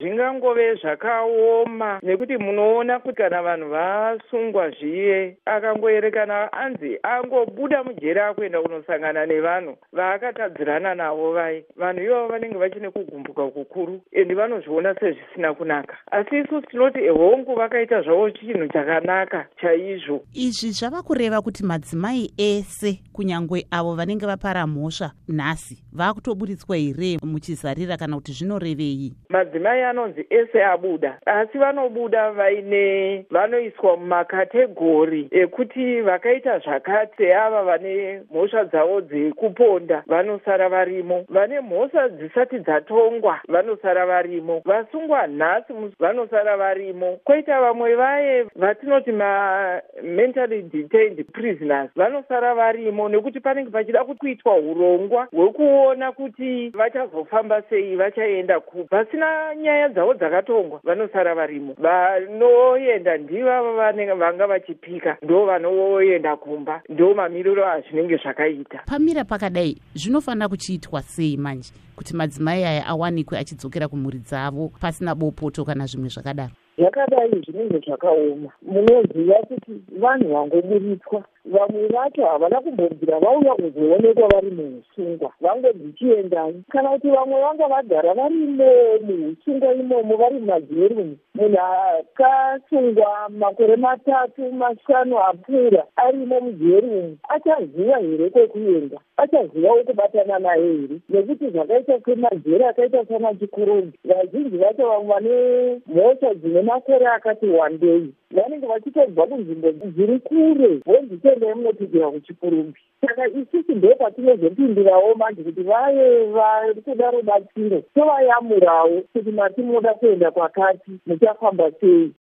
zvingangove zvakaoma nekuti munoona kuti kana vanhu vasungwa zviye akangoerekana anzi angobuda mujeri akuenda kunosangana nevanhu vaakatadzirana navo vai. Vanhu ivavo vanenge vachine kugumbuka kukuru endi vanozviona sezvisina kunaka. Asi isusu tinoti ehongu vakaita zvavo chinhu chakanaka chaizvo. Izvi zvava kureva kuti madzimai ese kunyange avo vanenge vapara mhosva nhasi vaakutoburitswa here muchizarira kana kuti zvinorevei? Madzimai anonzi ese abuda. Asi vanobuda vaine vanoiswa mumakategori ekuti vakaita zvakati seava vane mhosva dzavo dzekuponda vanosara varimo. Vane mhosva dzisati dzatongwa vanosara varimo. Vasungwa nhasi vanosara varimo. Kwoita vamwe vaye vatinoti mamentally detained prisoners vanosara varimo nekuti panenge pachida kuitwa urongwa hwekuona kuti vachazofamba sei vachaenda ku vasina nyaya dzavo dzakatongwa vanosara varimo. Vanoenda ndivavo vanenge vanga vachipika ndo vanoenda kumba ndo mamiriro azvinenge zvakaita. Pamira pakadai zvinofanira kuchiitwa sei manje kuti madzimai aya awanikwe achidzokera kumhuri dzavo pasina bopoto kana zvimwe zvakadaro zvakadai zvinenge zvakaoma. Munoziva kuti vanhu vangoburitswa. Vamwe vacho havana kumbobvira vauya kuzoonekwa vari muusungwa vangodzichiendai kana kuti vamwe vanga vagara varimo muusungwa imomo vari mumajerumu munhu akasungwa makore matatu mashanu apfuura arimo mujerumu achaziva here kwekuenda? Achazivawo kubatana naye here? Nekuti zvakaita semajeri akaita sanachikurumbi vazhinji vacho vamwe vane mhosva dzine makore akati wandei vanenge vachitobva kunzvimbo dziri kure vonzitendai munopikira kuchikurumbi saka isusu ndo patinozopindirawo manje kuti vaye vari kuda rubatsiro tovayamurawo kuti matinoda kuenda kwakati muchafamba sei